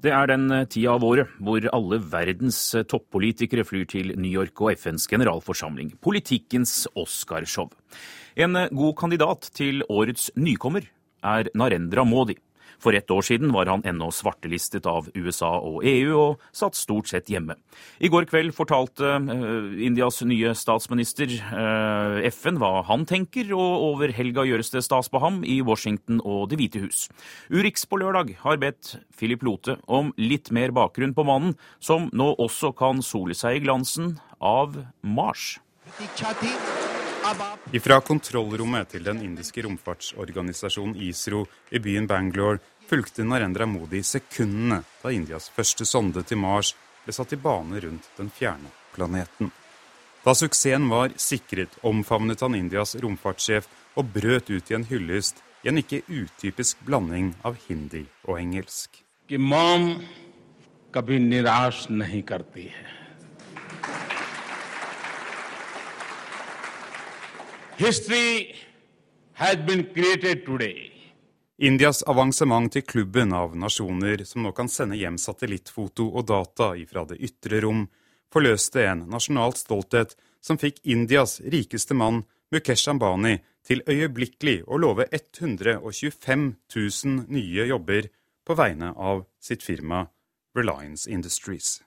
Det er den eh, tida av året hvor alle verdens eh, toppolitikere flyr til New York og FNs generalforsamling. Politikkens Oscarshow. En eh, god kandidat til årets nykommer er Narendra Modi. For ett år siden var han ennå svartelistet av USA og EU, og satt stort sett hjemme. I går kveld fortalte uh, Indias nye statsminister uh, FN hva han tenker, og over helga gjøres det stas på ham i Washington og Det hvite hus. Urix på lørdag har bedt Philip Lote om litt mer bakgrunn på mannen, som nå også kan sole seg i glansen av Mars. Ifra kontrollrommet til den indiske romfartsorganisasjonen ISRO i byen Bangalore fulgte Narendra Modi sekundene da Indias første sonde til Mars ble satt i bane rundt den fjerne planeten. Da suksessen var sikret, omfavnet han Indias romfartssjef og brøt ut i en hyllest i en ikke utypisk blanding av hindi og engelsk. Mom kabhi nirash nahi karti hai. History has been created today. Indias avansement til klubben av nasjoner som nå kan sende hjem satellittfoto og data ifra det ytre rom, forløste en nasjonal stolthet som fikk Indias rikeste mann, Mukesh Ambani, til øyeblikkelig å love 125 000 nye jobber på vegne av sitt firma Reliance Industries.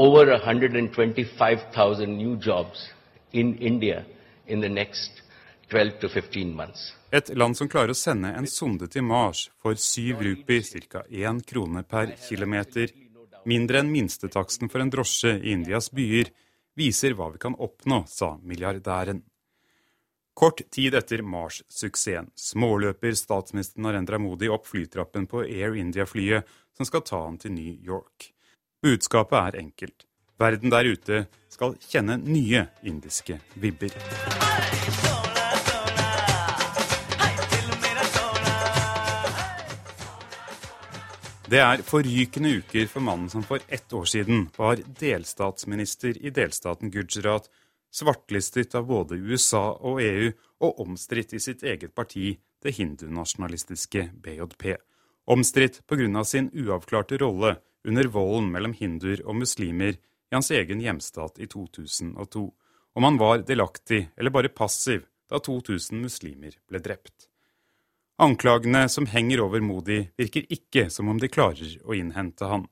Over 125,000 new jobs in India in the next et land som klarer å sende en sonde til Mars for syv rupi, ca. én krone per kilometer, mindre enn minstetaksten for en drosje i Indias byer, viser hva vi kan oppnå, sa milliardæren. Kort tid etter Mars-suksessen småløper statsminister Narendra Modi opp flytrappen på Air India-flyet som skal ta han til New York. Budskapet er enkelt. Verden der ute skal kjenne nye indiske vibber. Det er forrykende uker for mannen som for ett år siden var delstatsminister i delstaten Gujarat, svartlistet av både USA og EU og omstridt i sitt eget parti, det hindunasjonalistiske BJP. Omstridt pga. sin uavklarte rolle under volden mellom hinduer og muslimer i hans egen hjemstat i 2002, om han var delaktig eller bare passiv da 2000 muslimer ble drept. Anklagene som henger over Modi, virker ikke som om de klarer å innhente han.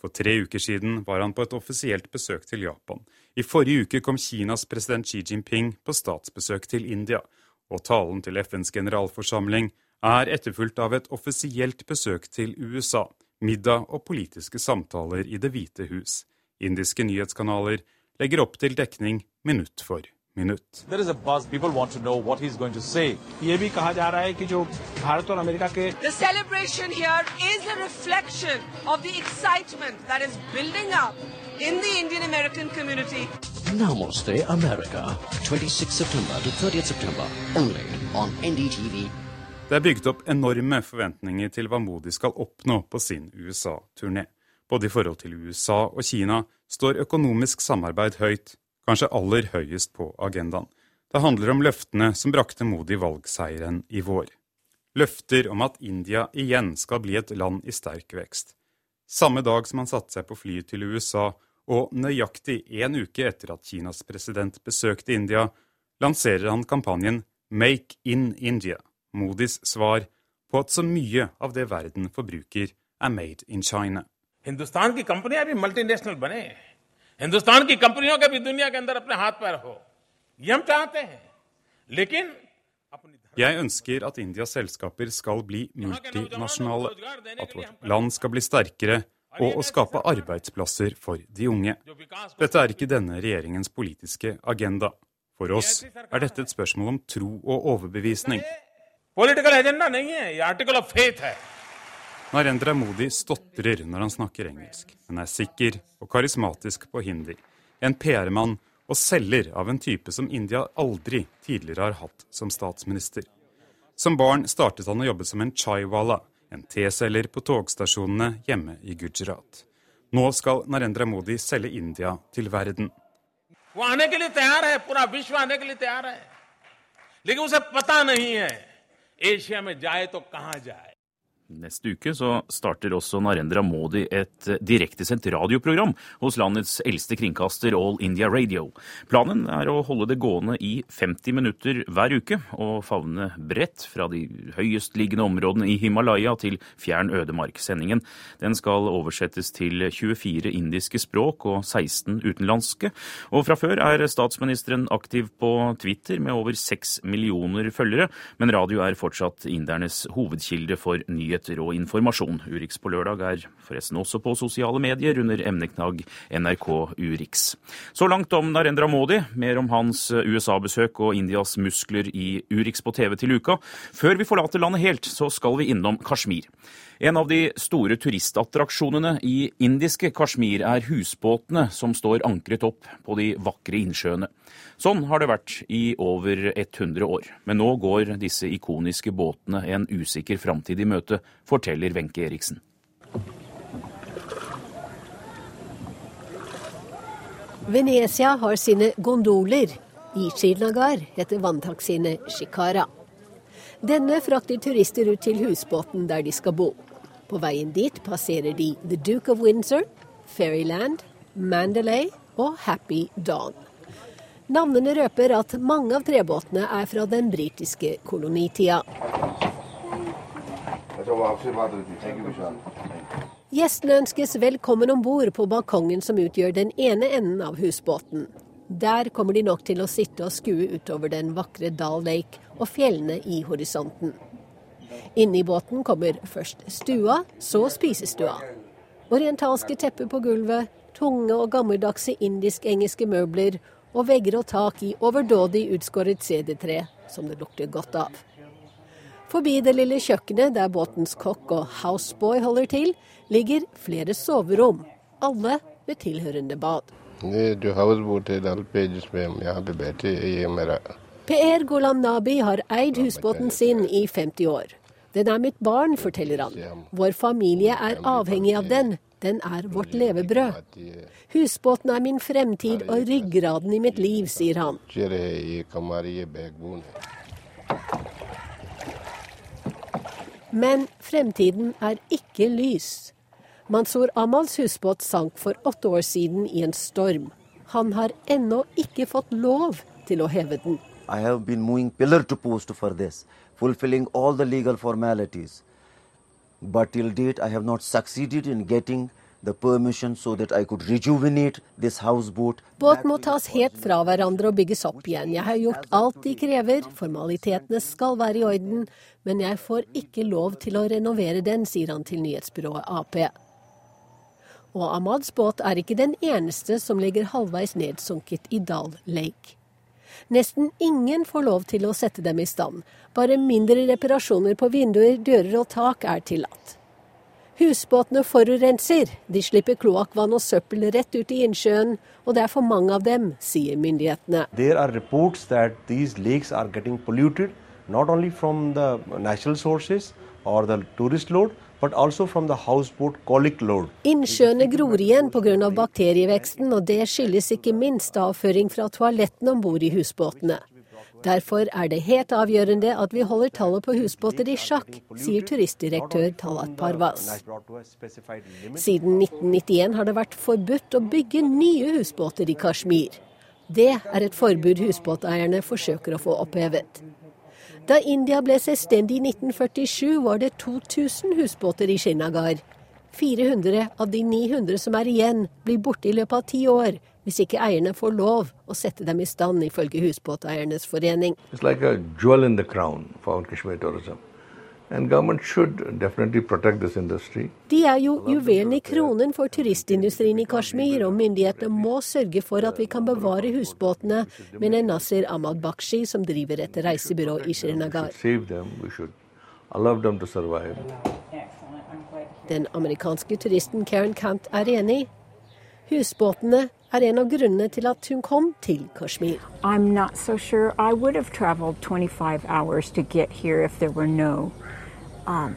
For tre uker siden var han på et offisielt besøk til Japan. I forrige uke kom Kinas president Xi Jinping på statsbesøk til India, og talen til FNs generalforsamling er etterfulgt av et offisielt besøk til USA, middag og politiske samtaler i Det hvite hus. Indiske nyhetskanaler legger opp til dekning minutt for minutt. The celebration here is a reflection of the excitement that is building up in the Indian American community. Namaste America, 26 September to 30 September, only on NDTV. Det er bygd opp enorme forventninger til hva Modi skal oppnå på sin USA-turné. Både i forhold til USA og Kina står økonomisk samarbeid høyt, kanskje aller høyest på agendaen. Det handler om løftene som brakte Modi valgseieren i vår. Løfter om at India igjen skal bli et land i sterk vekst. Samme dag som han satte seg på flyet til USA, og nøyaktig én uke etter at Kinas president besøkte India, lanserer han kampanjen Make in India, Modis svar på at så mye av det verden forbruker, er made in China. Hindustan ki companier bhi multinational bane. Hindustan की कंपनियों के भी दुनिया के अंदर अपने हाथ पैर हो ये हम चाहते हैं लेकिन Jeg ønsker at Indias selskaper skal bli multinasjonale, at vårt land skal bli sterkere, og å skape arbeidsplasser for de unge. Dette er ikke denne regjeringens politiske agenda. For oss er dette et spørsmål om tro og overbevisning. Narendra Modi stotrer når han snakker engelsk, men er sikker og karismatisk på hindi. En PR-mann og selger av en type som India aldri tidligere har hatt som statsminister. Som barn startet han å jobbe som en chaiwala, en teselger på togstasjonene hjemme i Gujarat. Nå skal Narendra Modi selge India til verden. Asia med jaye to kahan jaye. Neste uke så starter også Narendra Modi et direktesendt radioprogram hos landets eldste kringkaster All India Radio. Planen er å holde det gående i 50 minutter hver uke, og favne bredt fra de høyestliggende områdene i Himalaya til fjern ødemark. Sendingen den skal oversettes til 24 indiske språk og 16 utenlandske. Og fra før er statsministeren aktiv på Twitter med over 6 millioner følgere, men radio er fortsatt indernes hovedkilde for nyheter nyheter og informasjon. Urix på lørdag er forresten også på sosiale medier under emneknagg NRK Urix. Så langt om Narendra Modi. Mer om hans USA-besøk og Indias muskler i Urix på TV til uka. Før vi forlater landet helt, så skal vi innom Kashmir. En av de store turistattraksjonene i indiske Kashmir er husbåtene som står ankret opp på de vakre innsjøene. Sånn har det vært i over 100 år. Men nå går disse ikoniske båtene en usikker framtid i møte, forteller Wenche Eriksen. Venezia har sine gondoler. I Srinagar heter vanntaxiene shikara. Denne frakter turister ut til husbåten der de skal bo. På veien dit passerer de The Duke of Windsor, Fairyland, Mandalay og Happy Dawn. Navnene røper at mange av trebåtene er fra den britiske kolonitida. Gjestene ønskes velkommen om bord på balkongen som utgjør den ene enden av husbåten. Der kommer de nok til å sitte og skue utover den vakre Dal Lake og fjellene i horisonten. Inne i båten kommer først stua, så spisestua. Orientalske tepper på gulvet, tunge og gammeldagse indisk-engelske møbler og vegger og tak i overdådig utskåret CD-tre som det lukter godt av. Forbi det lille kjøkkenet der båtens kokk og houseboy holder til, ligger flere soverom, alle med tilhørende bad. Per Golam Nabi har eid husbåten sin i 50 år. Den er mitt barn, forteller han. Vår familie er avhengig av den, den er vårt levebrød. Husbåten er min fremtid og ryggraden i mitt liv, sier han. Men fremtiden er ikke lys. Mansour Amals husbåt sank for åtte år siden i en storm. Han har ennå ikke fått lov til å heve den. I have been moving pillar to post for fulfilling all the legal formalities. But till date, I have not succeeded in getting so. Båt må tas helt fra hverandre og bygges opp igjen. Jeg har gjort alt de krever, formalitetene skal være i orden, men jeg får ikke lov til å renovere den, sier han til nyhetsbyrået Ap. Og Ahmads båt er ikke den eneste som ligger halvveis nedsunket i Dal Lake. Nesten ingen får lov til å sette dem i stand. Bare mindre reparasjoner på vinduer, dører og tak er tillatt. Husbåtene forurenser. De slipper kloakkvann og søppel rett ut i innsjøen, og det er for mange av dem, sier myndighetene. There are reports that these lakes are getting polluted, not only from the natural sources or Innsjøene gror igjen pga. bakterieveksten, og det skyldes ikke minst avføring fra toalettene om bord i husbåtene. Derfor er det helt avgjørende at vi holder tallet på husbåter i sjakk, sier turistdirektør Talat Parvas. Siden 1991 har det vært forbudt å bygge nye husbåter i Kashmir. Det er et forbud husbåteierne forsøker å få opphevet. Da India ble selvstendig i 1947, var det 2000 husbåter i Srinagar. 400 av de 900 som er igjen, blir borte i løpet av ti år hvis ikke eierne får lov å sette dem i stand, ifølge Husbåteiernes forening. Like De er jo juvelen i kronen for turistindustrien i Kashmir, og myndighetene må sørge for at vi kan bevare husbåtene, mener Nasir Ahmad Bakshi, som driver et reisebyrå i Srinagar. Den amerikanske turisten Karen Kant er enig. Husbåtene er en av grunnene til at hun kom til Kashmir. So sure no, um,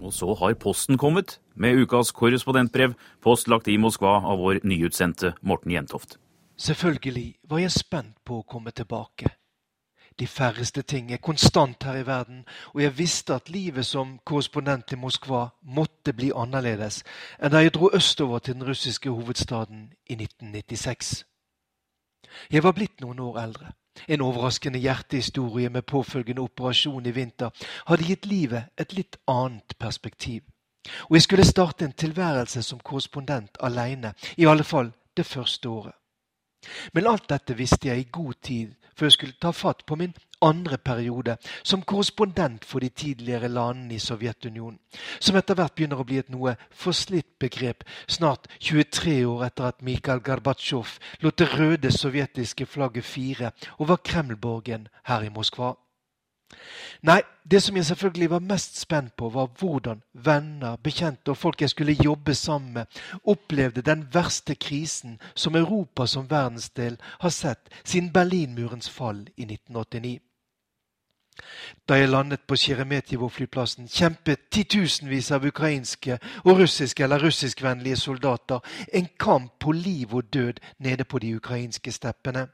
Og så har posten kommet, med ukas korrespondentbrev, postlagt i Moskva av vår nyutsendte Morten Jentoft. Selvfølgelig var jeg spent på å komme tilbake. De færreste ting er konstant her i verden, og jeg visste at livet som korrespondent i Moskva måtte bli annerledes enn da jeg dro østover til den russiske hovedstaden i 1996. Jeg var blitt noen år eldre. En overraskende hjertehistorie med påfølgende operasjon i vinter hadde gitt livet et litt annet perspektiv. Og jeg skulle starte en tilværelse som korrespondent alene, i alle fall det første året. Men alt dette visste jeg i god tid før jeg skulle ta fatt på min andre periode som korrespondent for de tidligere landene i Sovjetunionen, som etter hvert begynner å bli et noe forslitt begrep, snart 23 år etter at Mikhail Gorbatsjov lot det røde sovjetiske flagget fire over Kremlborgen her i Moskva. Nei, det som jeg selvfølgelig var mest spent på, var hvordan venner, bekjente og folk jeg skulle jobbe sammen med, opplevde den verste krisen som Europa som verdensdel har sett siden Berlinmurens fall i 1989. Da jeg landet på Sjeremetivo-flyplassen, kjempet titusenvis av ukrainske og russiske eller russiskvennlige soldater en kamp på liv og død nede på de ukrainske steppene.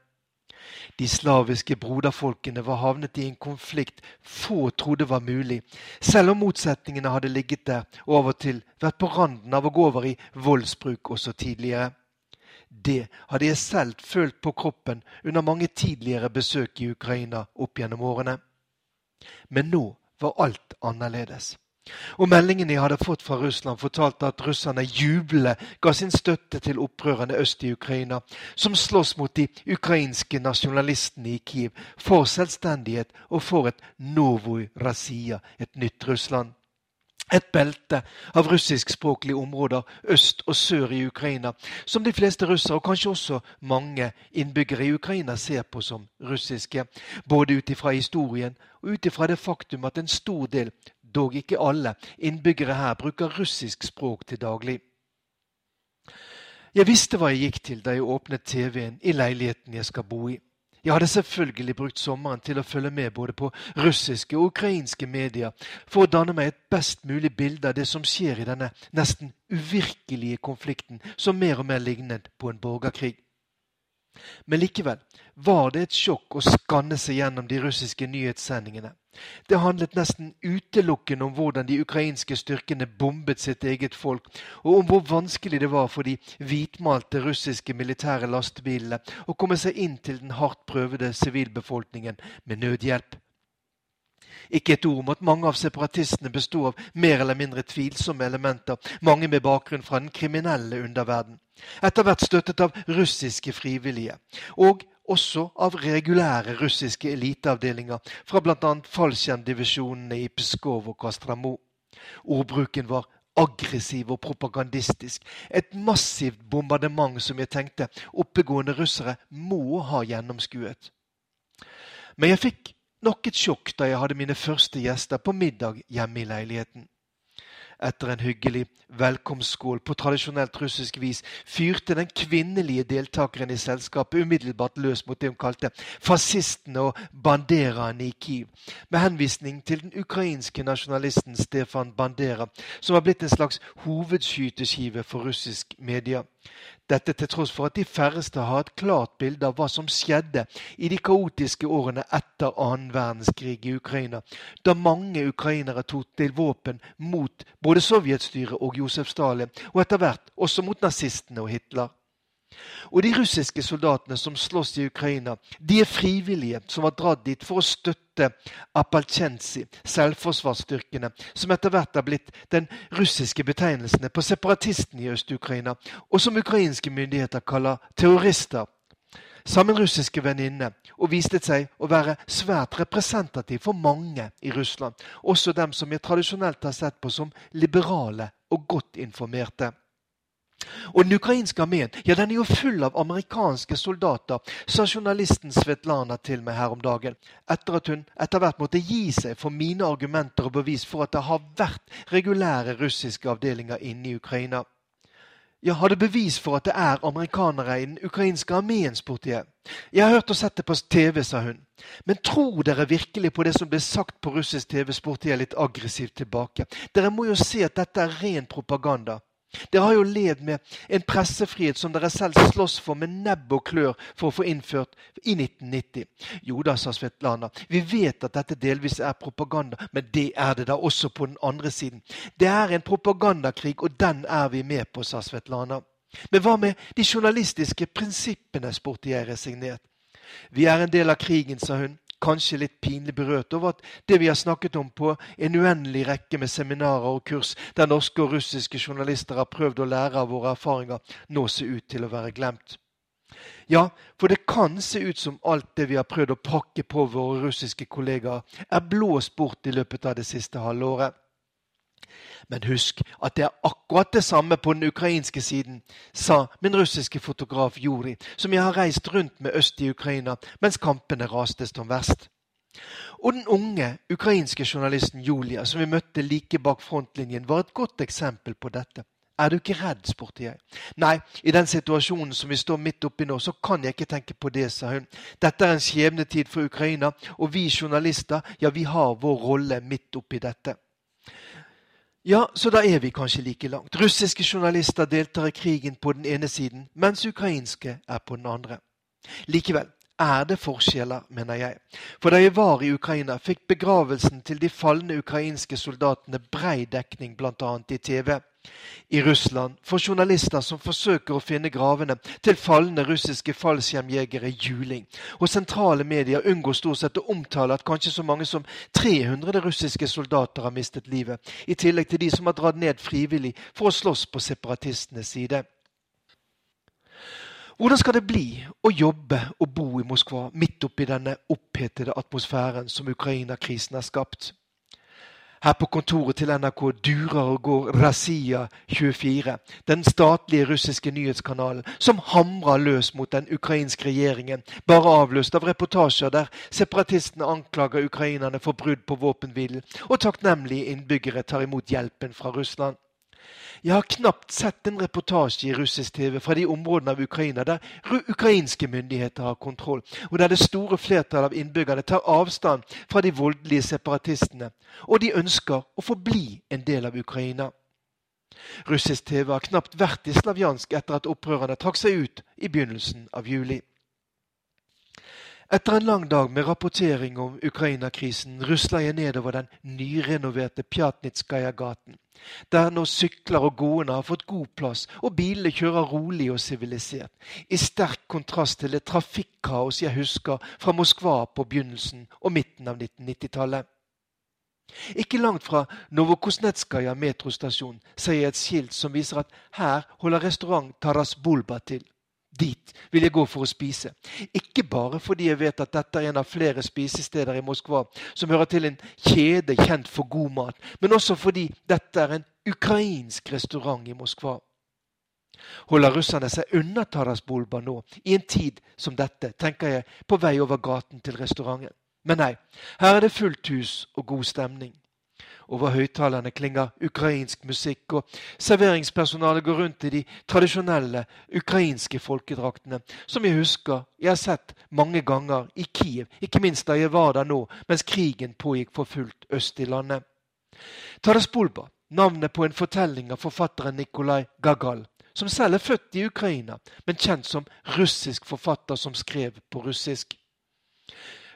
De slaviske broderfolkene var havnet i en konflikt få trodde var mulig, selv om motsetningene hadde ligget der og av og til vært på randen av å gå over i voldsbruk også tidligere. Det hadde jeg selv følt på kroppen under mange tidligere besøk i Ukraina opp gjennom årene. Men nå var alt annerledes. Og meldingen jeg hadde fått fra Russland, fortalte at russerne jublende ga sin støtte til opprørerne øst i Ukraina, som slåss mot de ukrainske nasjonalistene i Kiev for selvstendighet og for et Novoj Razia, et nytt Russland. Et belte av russiskspråklige områder øst og sør i Ukraina, som de fleste russere, og kanskje også mange innbyggere i Ukraina, ser på som russiske. Både ut ifra historien og ut ifra det faktum at en stor del dog ikke alle, innbyggere her bruker russisk språk til daglig. Jeg visste hva jeg gikk til da jeg åpnet TV-en i leiligheten jeg skal bo i. Jeg hadde selvfølgelig brukt sommeren til å følge med både på russiske og ukrainske medier for å danne meg et best mulig bilde av det som skjer i denne nesten uvirkelige konflikten som mer og mer lignet på en borgerkrig. Men likevel var det et sjokk å skanne seg gjennom de russiske nyhetssendingene. Det handlet nesten utelukkende om hvordan de ukrainske styrkene bombet sitt eget folk, og om hvor vanskelig det var for de hvitmalte russiske militære lastebilene å komme seg inn til den hardt prøvede sivilbefolkningen med nødhjelp. Ikke et ord om at mange av separatistene bestod av mer eller mindre tvilsomme elementer, mange med bakgrunn fra den kriminelle underverden. Etter hvert støttet av russiske frivillige. Og også av regulære russiske eliteavdelinger fra bl.a. fallskjermdivisjonene i Pskov og Kastramo. Ordbruken var aggressiv og propagandistisk. Et massivt bombardement som jeg tenkte oppegående russere må ha gjennomskuet. Men jeg fikk nok et sjokk da jeg hadde mine første gjester på middag hjemme i leiligheten. Etter en hyggelig velkomstskål på tradisjonelt russisk vis fyrte den kvinnelige deltakeren i selskapet umiddelbart løs mot det hun kalte fascistene og banderaene i Kiev, med henvisning til den ukrainske nasjonalisten Stefan Bandera, som har blitt en slags hovedskyteskive for russisk media. Dette til tross for at de færreste har et klart bilde av hva som skjedde i de kaotiske årene etter annen verdenskrig i Ukraina, da mange ukrainere tok til våpen mot både sovjetstyret og Josef Stalin, og etter hvert også mot nazistene og Hitler. Og de russiske soldatene som slåss i Ukraina, de er frivillige som var dratt dit for å støtte Apalchensi, selvforsvarsstyrkene, som etter hvert har blitt den russiske betegnelsene på separatistene i Øst-Ukraina, og som ukrainske myndigheter kaller terrorister. Sammen russiske venninne, og viste seg å være svært representativ for mange i Russland, også dem som jeg tradisjonelt har sett på som liberale og godt informerte. Og den ukrainske armeen ja, den er jo full av amerikanske soldater, sa journalisten Svetlana til meg her om dagen, etter at hun etter hvert måtte gi seg for mine argumenter og bevis for at det har vært regulære russiske avdelinger inne i Ukraina. Ja, har det bevis for at det er amerikanere i den ukrainske armeen, spurte jeg. Jeg har hørt og sett det på TV, sa hun. Men tror dere virkelig på det som ble sagt på russisk TV, spurte jeg litt aggressivt tilbake. Dere må jo se at dette er ren propaganda. Dere har jo levd med en pressefrihet som dere selv slåss for med nebb og klør for å få innført i 1990. Jo da, sa Svetlana, vi vet at dette delvis er propaganda, men det er det da også på den andre siden. Det er en propagandakrig, og den er vi med på, sa Svetlana. Men hva med de journalistiske prinsippene, spurte jeg resignert. Vi er en del av krigen, sa hun kanskje litt pinlig berørt over at det vi har snakket om på en uendelig rekke med seminarer og kurs der norske og russiske journalister har prøvd å lære av våre erfaringer, nå ser ut til å være glemt. Ja, for det kan se ut som alt det vi har prøvd å pakke på våre russiske kollegaer, er blåst bort i løpet av det siste halvåret. Men husk at det er akkurat det samme på den ukrainske siden, sa min russiske fotograf Juri, som jeg har reist rundt med øst i Ukraina mens kampene raste som verst. Og den unge ukrainske journalisten Julia, som vi møtte like bak frontlinjen, var et godt eksempel på dette. Er du ikke redd? spurte jeg. Nei, i den situasjonen som vi står midt oppi nå, så kan jeg ikke tenke på det, sa hun. Dette er en skjebnetid for Ukraina, og vi journalister, ja, vi har vår rolle midt oppi dette. Ja, så da er vi kanskje like langt. Russiske journalister deltar i krigen på den ene siden, mens ukrainske er på den andre. Likevel er det forskjeller, mener jeg. For da jeg var i Ukraina, fikk begravelsen til de falne ukrainske soldatene brei dekning, bl.a. i TV i Russland får journalister som forsøker å finne gravene til falne russiske fallskjermjegere juling. Og sentrale medier unngår stort sett å omtale at kanskje så mange som 300 russiske soldater har mistet livet, i tillegg til de som har dratt ned frivillig for å slåss på separatistenes side. Hvordan skal det bli å jobbe og bo i Moskva midt oppi denne opphetede atmosfæren som Ukraina-krisen har skapt? Her på kontoret til NRK durer og går Razia 24, den statlige russiske nyhetskanalen, som hamrer løs mot den ukrainske regjeringen, bare avløst av reportasjer der separatistene anklager ukrainerne for brudd på våpenhvilen, og takknemlige innbyggere tar imot hjelpen fra Russland. Jeg har knapt sett en reportasje i russisk TV fra de områdene av Ukraina der ukrainske myndigheter har kontroll, og der det store flertallet av innbyggerne tar avstand fra de voldelige separatistene, og de ønsker å forbli en del av Ukraina. Russisk TV har knapt vært i Slavjansk etter at opprørerne trakk seg ut i begynnelsen av juli. Etter en lang dag med rapportering om Ukraina-krisen rusler jeg nedover den nyrenoverte Pjatnitskaja-gaten, der nå sykler og gående har fått god plass, og bilene kjører rolig og sivilisert, i sterk kontrast til det trafikkaos jeg husker fra Moskva på begynnelsen og midten av 1990-tallet. Ikke langt fra Novokosnetskaja metrostasjon ser jeg et skilt som viser at her holder restaurant Taras Bulba til. Dit vil jeg gå for å spise. Ikke bare fordi jeg vet at dette er en av flere spisesteder i Moskva som hører til en kjede kjent for god mat, men også fordi dette er en ukrainsk restaurant i Moskva. Holder russerne seg unna Taras Bulba nå, i en tid som dette, tenker jeg, på vei over gaten til restauranten. Men nei, her er det fullt hus og god stemning. Over høyttalerne klinger ukrainsk musikk, og serveringspersonalet går rundt i de tradisjonelle ukrainske folkedraktene, som jeg husker jeg har sett mange ganger i Kiev, ikke minst da jeg var der nå mens krigen pågikk for fullt øst i landet. Taras Bulba, navnet på en fortelling av forfatteren Nikolai Gagal, som selv er født i Ukraina, men kjent som russisk forfatter som skrev på russisk.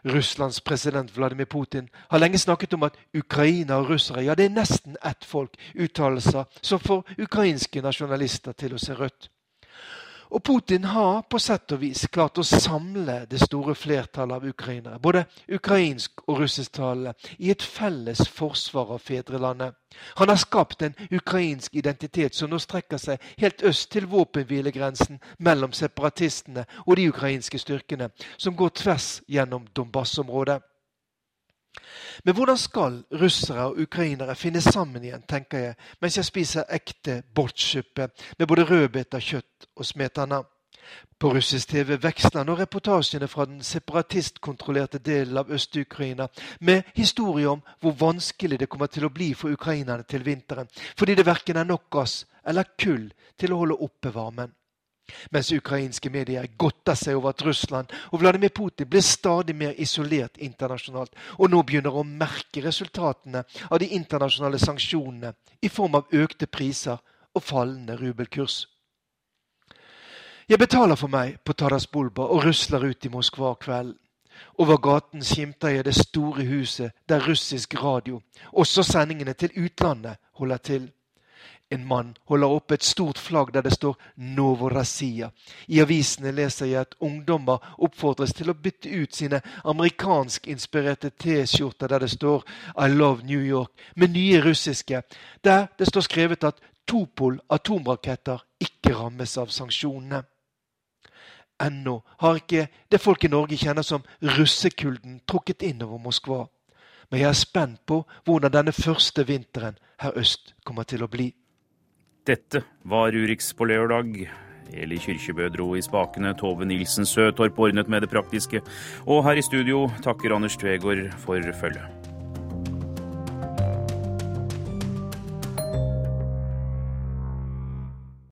Russlands president Vladimir Putin har lenge snakket om at Ukraina og russere ja, det er nesten ett folk, uttalelser som får ukrainske nasjonalister til å se rødt. Og Putin har på sett og vis klart å samle det store flertallet av ukrainere, både ukrainsk og russisktalende, i et felles forsvar av fedrelandet. Han har skapt en ukrainsk identitet som nå strekker seg helt øst til våpenhvilegrensen mellom separatistene og de ukrainske styrkene, som går tvers gjennom Donbas-området. Men hvordan skal russere og ukrainere finne sammen igjen, tenker jeg, mens jeg spiser ekte bortsuppe med både rødbeter, kjøtt og smetana. På russisk TV veksler nå reportasjene fra den separatistkontrollerte delen av Øst-Ukraina med historier om hvor vanskelig det kommer til å bli for ukrainerne til vinteren, fordi det verken er nok gass eller kull til å holde oppe varmen. Mens ukrainske medier godter seg over at Russland og Vladimir Putin blir stadig mer isolert internasjonalt, og nå begynner å merke resultatene av de internasjonale sanksjonene i form av økte priser og fallende rubelkurs. Jeg betaler for meg på Taras Bulba og rusler ut i Moskva kvelden. Over gaten skimter jeg det store huset der russisk radio, også sendingene til utlandet, holder til. En mann holder oppe et stort flagg der det står Novorazia. I avisene leser jeg at ungdommer oppfordres til å bytte ut sine amerikanskinspirerte T-skjorter der det står I love New York, med nye russiske, der det står skrevet at Topol atomraketter ikke rammes av sanksjonene. Ennå har ikke det folk i Norge kjenner som russekulden trukket innover Moskva. Men jeg er spent på hvordan denne første vinteren her øst kommer til å bli. Dette var Urix på lørdag. Eli Kyrkjebø dro i spakene, Tove Nilsen Søtorp ordnet med det praktiske, og her i studio takker Anders Tvegård for følget.